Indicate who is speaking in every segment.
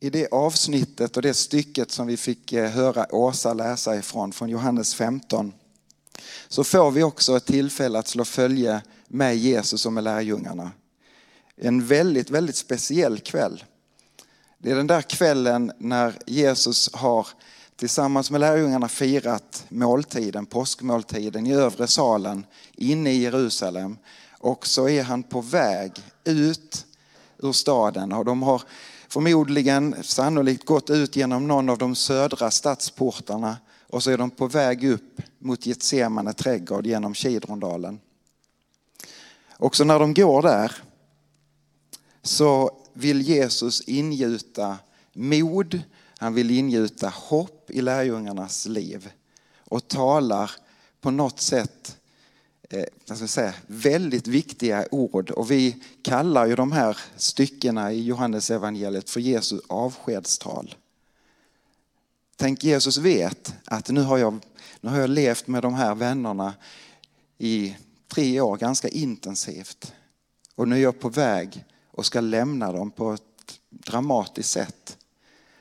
Speaker 1: I det avsnittet och det stycket som vi fick eh, höra Åsa läsa ifrån, från Johannes 15, så får vi också ett tillfälle att slå följe med Jesus och med lärjungarna. En väldigt, väldigt speciell kväll. Det är den där kvällen när Jesus har tillsammans med lärjungarna firat måltiden, påskmåltiden i övre salen inne i Jerusalem. Och så är han på väg ut ur staden och de har förmodligen sannolikt gått ut genom någon av de södra stadsportarna och så är de på väg upp mot Getsemane trädgård genom Kidrondalen. Också när de går där så vill Jesus ingjuta mod, han vill ingjuta hopp i lärjungarnas liv och talar på något sätt eh, ska säga, väldigt viktiga ord. Och vi kallar ju de här styckena i Johannes evangeliet för Jesu avskedstal. Tänk Jesus vet att nu har, jag, nu har jag levt med de här vännerna i tre år ganska intensivt. Och nu är jag på väg och ska lämna dem på ett dramatiskt sätt.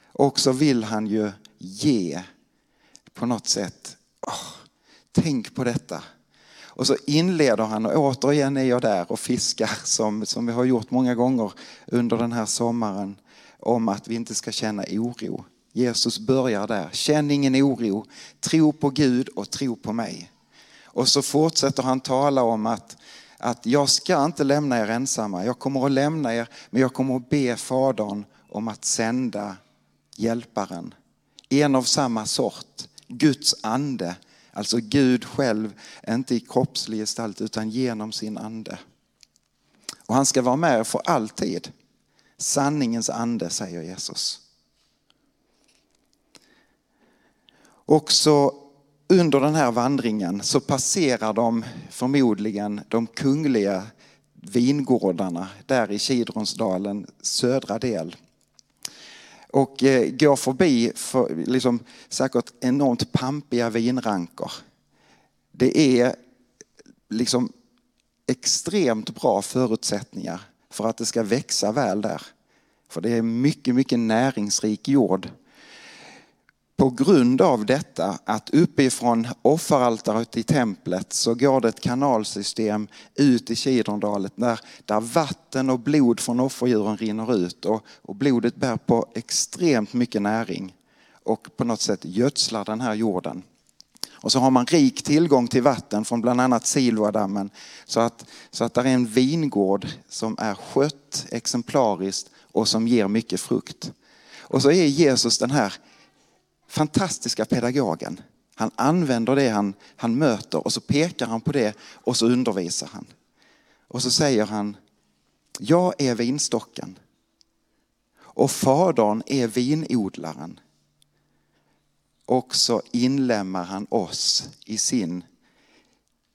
Speaker 1: Och så vill han ju ge på något sätt. Oh, tänk på detta. Och så inleder han och återigen är jag där och fiskar som, som vi har gjort många gånger under den här sommaren om att vi inte ska känna oro. Jesus börjar där. Känn ingen oro. Tro på Gud och tro på mig. Och så fortsätter han tala om att, att jag ska inte lämna er ensamma. Jag kommer att lämna er, men jag kommer att be Fadern om att sända hjälparen. En av samma sort, Guds ande. Alltså Gud själv, inte i kroppslig gestalt utan genom sin ande. Och han ska vara med för alltid. Sanningens ande, säger Jesus. Också under den här vandringen så passerar de förmodligen de kungliga vingårdarna där i Kidronsdalen södra del. Och eh, går förbi för, liksom, säkert enormt pampiga vinrankor. Det är liksom extremt bra förutsättningar för att det ska växa väl där. För det är mycket, mycket näringsrik jord på grund av detta att uppifrån offeraltaret i templet så går det ett kanalsystem ut i Kidrondalet där, där vatten och blod från offerdjuren rinner ut och, och blodet bär på extremt mycket näring och på något sätt gödslar den här jorden. Och så har man rik tillgång till vatten från bland annat Siloadammen så att, så att det är en vingård som är skött exemplariskt och som ger mycket frukt. Och så är Jesus den här fantastiska pedagogen. Han använder det han, han möter och så pekar han på det och så undervisar han. Och så säger han, jag är vinstocken och fadern är vinodlaren. Och så inlämmar han oss i sin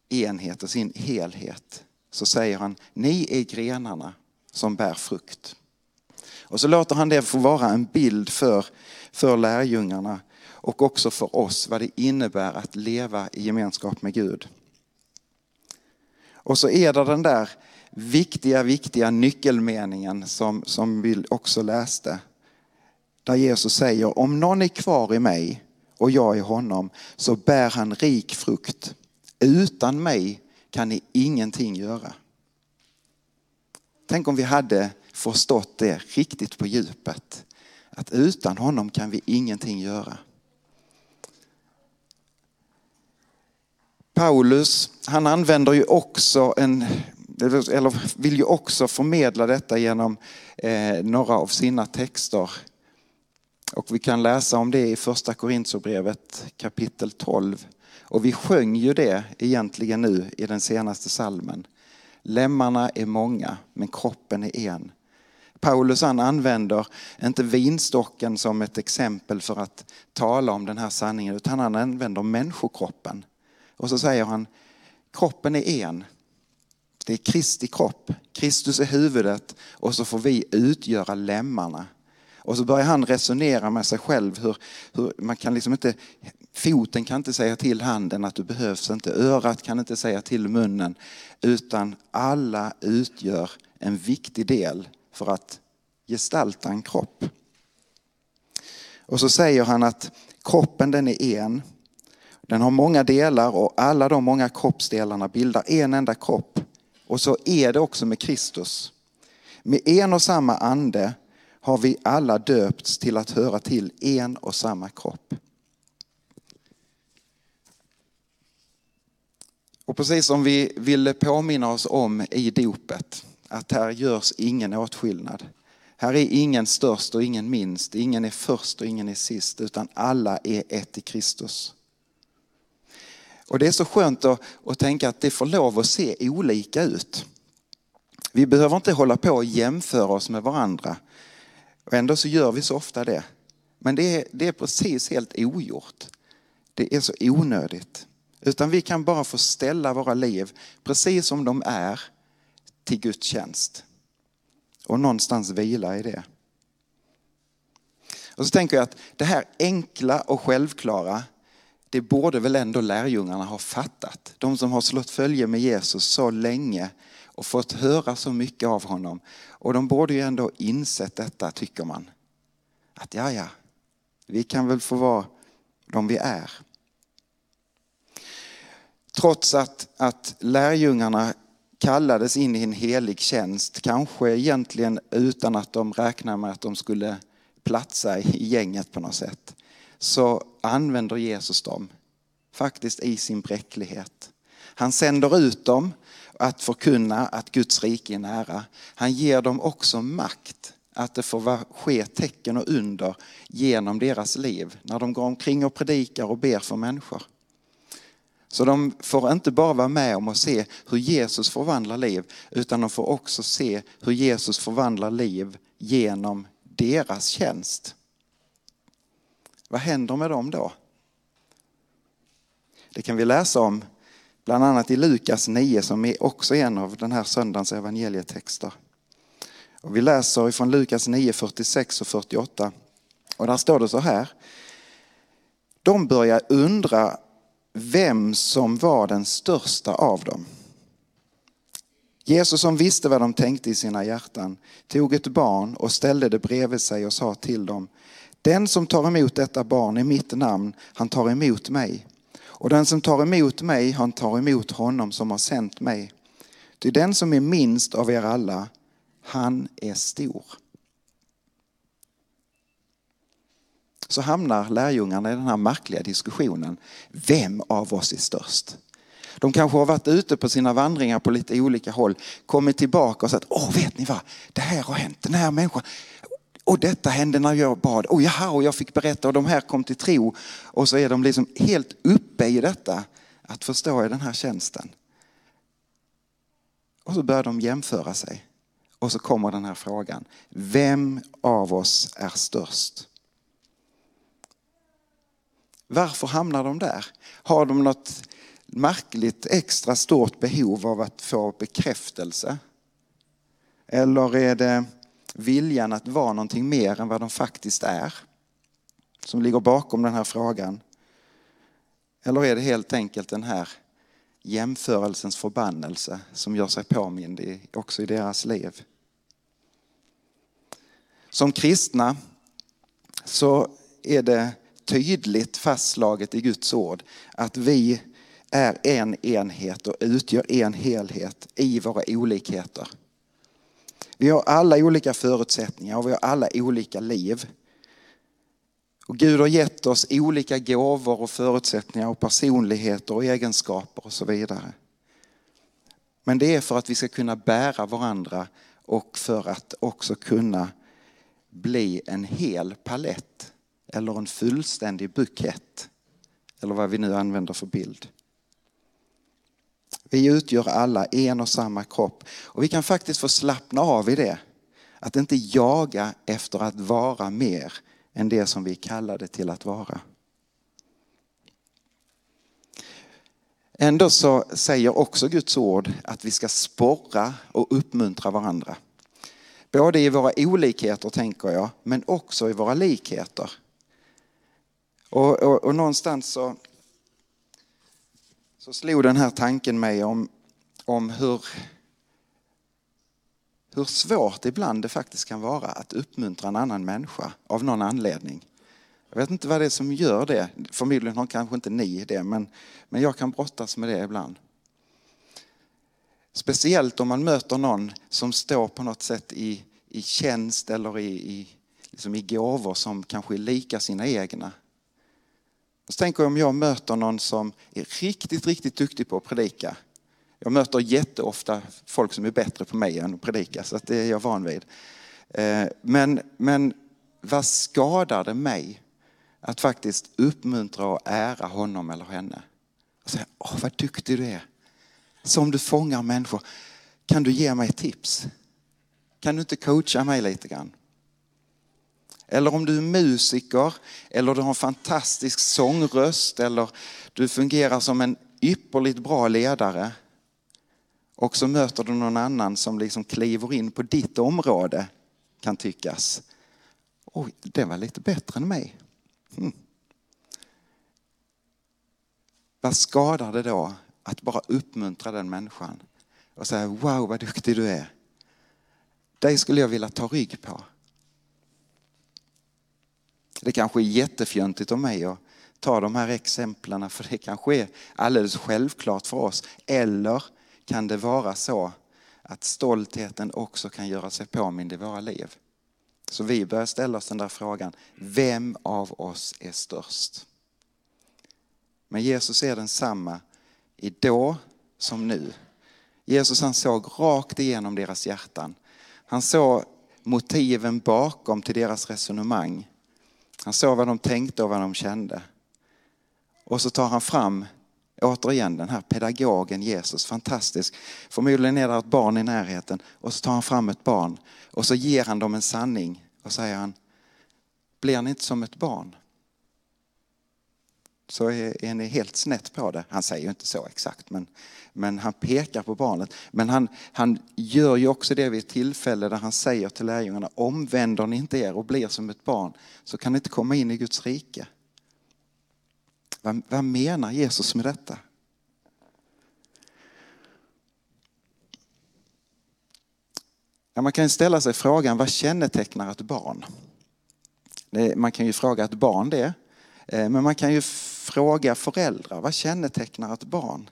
Speaker 1: enhet och sin helhet. Så säger han, ni är grenarna som bär frukt. Och så låter han det få vara en bild för, för lärjungarna och också för oss vad det innebär att leva i gemenskap med Gud. Och så är det den där viktiga, viktiga nyckelmeningen som, som vi också läste. Där Jesus säger, om någon är kvar i mig och jag i honom så bär han rik frukt. Utan mig kan ni ingenting göra. Tänk om vi hade förstått det riktigt på djupet. Att utan honom kan vi ingenting göra. Paulus, han använder ju också en, eller vill ju också förmedla detta genom eh, några av sina texter. Och vi kan läsa om det i första Korintierbrevet kapitel 12. Och vi sjöng ju det egentligen nu i den senaste salmen. Lemmarna är många, men kroppen är en. Paulus han använder inte vinstocken som ett exempel för att tala om den här sanningen utan han använder människokroppen. Och så säger han, kroppen är en. Det är Kristi kropp. Kristus är huvudet och så får vi utgöra lemmarna. Och så börjar han resonera med sig själv hur, hur, man kan liksom inte, foten kan inte säga till handen att du behövs inte, örat kan inte säga till munnen, utan alla utgör en viktig del för att gestalta en kropp. Och så säger han att kroppen den är en, den har många delar och alla de många kroppsdelarna bildar en enda kropp. Och så är det också med Kristus. Med en och samma ande har vi alla döpts till att höra till en och samma kropp. Och precis som vi ville påminna oss om i dopet, att här görs ingen åtskillnad. Här är ingen störst och ingen minst, ingen är först och ingen är sist, utan alla är ett i Kristus. Och det är så skönt att, att tänka att det får lov att se olika ut. Vi behöver inte hålla på och jämföra oss med varandra. Och ändå så gör vi så ofta det. Men det är, det är precis helt ogjort. Det är så onödigt. Utan vi kan bara få ställa våra liv precis som de är till Guds tjänst. Och någonstans vila i det. Och så tänker jag att det här enkla och självklara, det borde väl ändå lärjungarna ha fattat. De som har slått följe med Jesus så länge och fått höra så mycket av honom. Och de borde ju ändå insett detta, tycker man. Att ja, ja, vi kan väl få vara de vi är. Trots att, att lärjungarna kallades in i en helig tjänst, kanske egentligen utan att de räknade med att de skulle platsa i gänget på något sätt, så använder Jesus dem faktiskt i sin bräcklighet. Han sänder ut dem att förkunna att Guds rike är nära. Han ger dem också makt att det får ske tecken och under genom deras liv när de går omkring och predikar och ber för människor. Så de får inte bara vara med om att se hur Jesus förvandlar liv, utan de får också se hur Jesus förvandlar liv genom deras tjänst. Vad händer med dem då? Det kan vi läsa om bland annat i Lukas 9 som är också en av den här söndagens evangelietexter. Och vi läser ifrån Lukas 9, 46 och 48. Och där står det så här. De börjar undra vem som var den största av dem. Jesus som visste vad de tänkte i sina hjärtan tog ett barn och ställde det bredvid sig och sa till dem Den som tar emot detta barn i mitt namn, han tar emot mig. Och den som tar emot mig, han tar emot honom som har sänt mig. Ty den som är minst av er alla, han är stor. Så hamnar lärjungarna i den här märkliga diskussionen. Vem av oss är störst? De kanske har varit ute på sina vandringar på lite olika håll, kommit tillbaka och sagt, åh vet ni vad, det här har hänt, den här människan, och detta hände när jag bad, och jaha, och jag fick berätta och de här kom till tro. Och så är de liksom helt uppe i detta, att förstå i den här tjänsten. Och så börjar de jämföra sig. Och så kommer den här frågan, vem av oss är störst? Varför hamnar de där? Har de något märkligt extra stort behov av att få bekräftelse? Eller är det viljan att vara någonting mer än vad de faktiskt är som ligger bakom den här frågan? Eller är det helt enkelt den här jämförelsens förbannelse som gör sig påmind också i deras liv? Som kristna så är det tydligt fastslaget i Guds ord att vi är en enhet och utgör en helhet i våra olikheter. Vi har alla olika förutsättningar och vi har alla olika liv. Och Gud har gett oss olika gåvor och förutsättningar och personligheter och egenskaper och så vidare. Men det är för att vi ska kunna bära varandra och för att också kunna bli en hel palett eller en fullständig bukett. Eller vad vi nu använder för bild. Vi utgör alla en och samma kropp. Och vi kan faktiskt få slappna av i det. Att inte jaga efter att vara mer än det som vi är kallade till att vara. Ändå så säger också Guds ord att vi ska sporra och uppmuntra varandra. Både i våra olikheter tänker jag, men också i våra likheter. Och, och, och någonstans så, så slog den här tanken mig om, om hur, hur svårt ibland det faktiskt kan vara att uppmuntra en annan människa av någon anledning. Jag vet inte vad det är som gör det. Förmodligen har kanske inte ni det, men, men jag kan brottas med det ibland. Speciellt om man möter någon som står på något sätt i, i tjänst eller i, i, liksom i gåvor som kanske är lika sina egna. Så tänker jag om jag möter någon som är riktigt, riktigt duktig på att predika. Jag möter jätteofta folk som är bättre på mig än att predika, så det är jag van vid. Eh, men, men vad skadar det mig att faktiskt uppmuntra och ära honom eller henne? Och säga, åh vad duktig du är. Som du fångar människor. Kan du ge mig tips? Kan du inte coacha mig lite grann? Eller om du är musiker, eller du har en fantastisk sångröst, eller du fungerar som en ypperligt bra ledare. Och så möter du någon annan som liksom kliver in på ditt område, kan tyckas. Oj, den var lite bättre än mig. Mm. Vad skadar det då att bara uppmuntra den människan och säga wow vad duktig du är. Dig skulle jag vilja ta rygg på. Det kanske är jättefjöntigt av mig att ta de här exemplen för det kanske är alldeles självklart för oss. Eller kan det vara så att stoltheten också kan göra sig påmind i våra liv? Så vi börjar ställa oss den där frågan, vem av oss är störst? Men Jesus är densamma i då som nu. Jesus han såg rakt igenom deras hjärtan. Han såg motiven bakom till deras resonemang. Han såg vad de tänkte och vad de kände. Och så tar han fram, återigen den här pedagogen Jesus, fantastisk. Förmodligen är det ett barn i närheten och så tar han fram ett barn och så ger han dem en sanning och säger han, blir ni inte som ett barn? Så är, är ni helt snett på det. Han säger ju inte så exakt men, men han pekar på barnet. Men han, han gör ju också det vid ett tillfälle där han säger till lärjungarna, omvänder ni inte er och blir som ett barn så kan ni inte komma in i Guds rike. Vad, vad menar Jesus med detta? Ja, man kan ställa sig frågan, vad kännetecknar ett barn? Man kan ju fråga ett barn det, eh, men man kan ju fråga föräldrar, vad kännetecknar ett barn?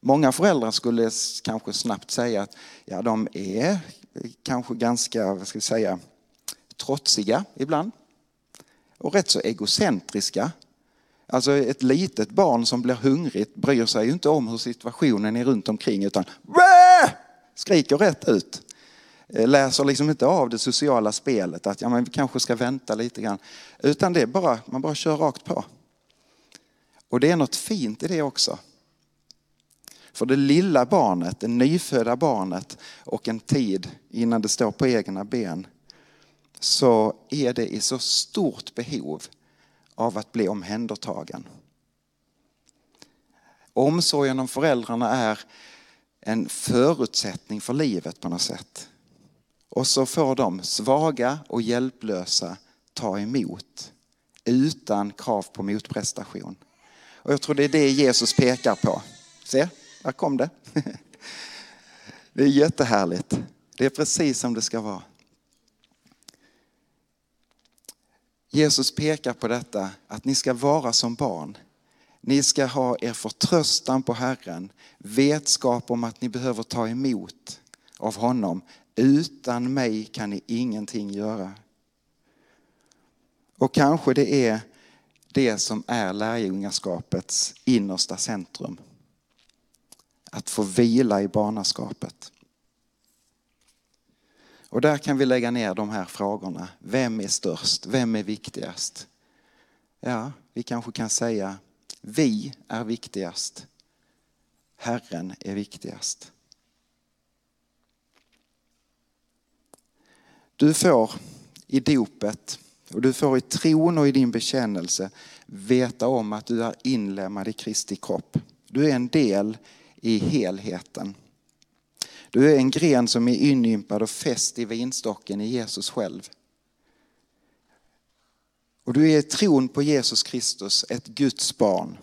Speaker 1: Många föräldrar skulle kanske snabbt säga att ja, de är kanske ganska, vad ska vi säga, trotsiga ibland. Och rätt så egocentriska. Alltså ett litet barn som blir hungrigt bryr sig ju inte om hur situationen är runt omkring utan skriker rätt ut. Eh, läser liksom inte av det sociala spelet att ja, men vi kanske ska vänta lite grann. Utan det är bara, man bara kör rakt på. Och det är något fint i det också. För det lilla barnet, det nyfödda barnet och en tid innan det står på egna ben så är det i så stort behov av att bli omhändertagen. Omsorgen om föräldrarna är en förutsättning för livet på något sätt. Och så får de svaga och hjälplösa ta emot utan krav på motprestation. Och jag tror det är det Jesus pekar på. Se, där kom det. Det är jättehärligt. Det är precis som det ska vara. Jesus pekar på detta att ni ska vara som barn. Ni ska ha er förtröstan på Herren, vetskap om att ni behöver ta emot av honom. Utan mig kan ni ingenting göra. Och kanske det är det som är lärjungaskapets innersta centrum. Att få vila i barnaskapet. Och där kan vi lägga ner de här frågorna. Vem är störst? Vem är viktigast? Ja, vi kanske kan säga vi är viktigast. Herren är viktigast. Du får i dopet och du får i tron och i din bekännelse veta om att du är inlemmad i Kristi kropp. Du är en del i helheten. Du är en gren som är inympad och fäst i vinstocken i Jesus själv. Och du är i tron på Jesus Kristus ett Guds barn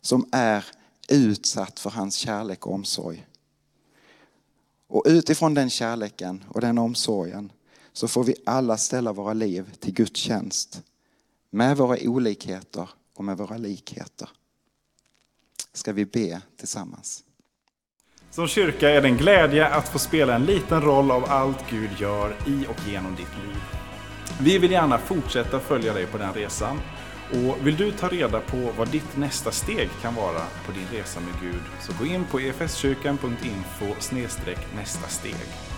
Speaker 1: som är utsatt för hans kärlek och omsorg. Och utifrån den kärleken och den omsorgen så får vi alla ställa våra liv till Guds tjänst med våra olikheter och med våra likheter. Ska vi be tillsammans.
Speaker 2: Som kyrka är det en glädje att få spela en liten roll av allt Gud gör i och genom ditt liv. Vi vill gärna fortsätta följa dig på den resan. Och vill du ta reda på vad ditt nästa steg kan vara på din resa med Gud så gå in på efskyrkan.info nästa steg.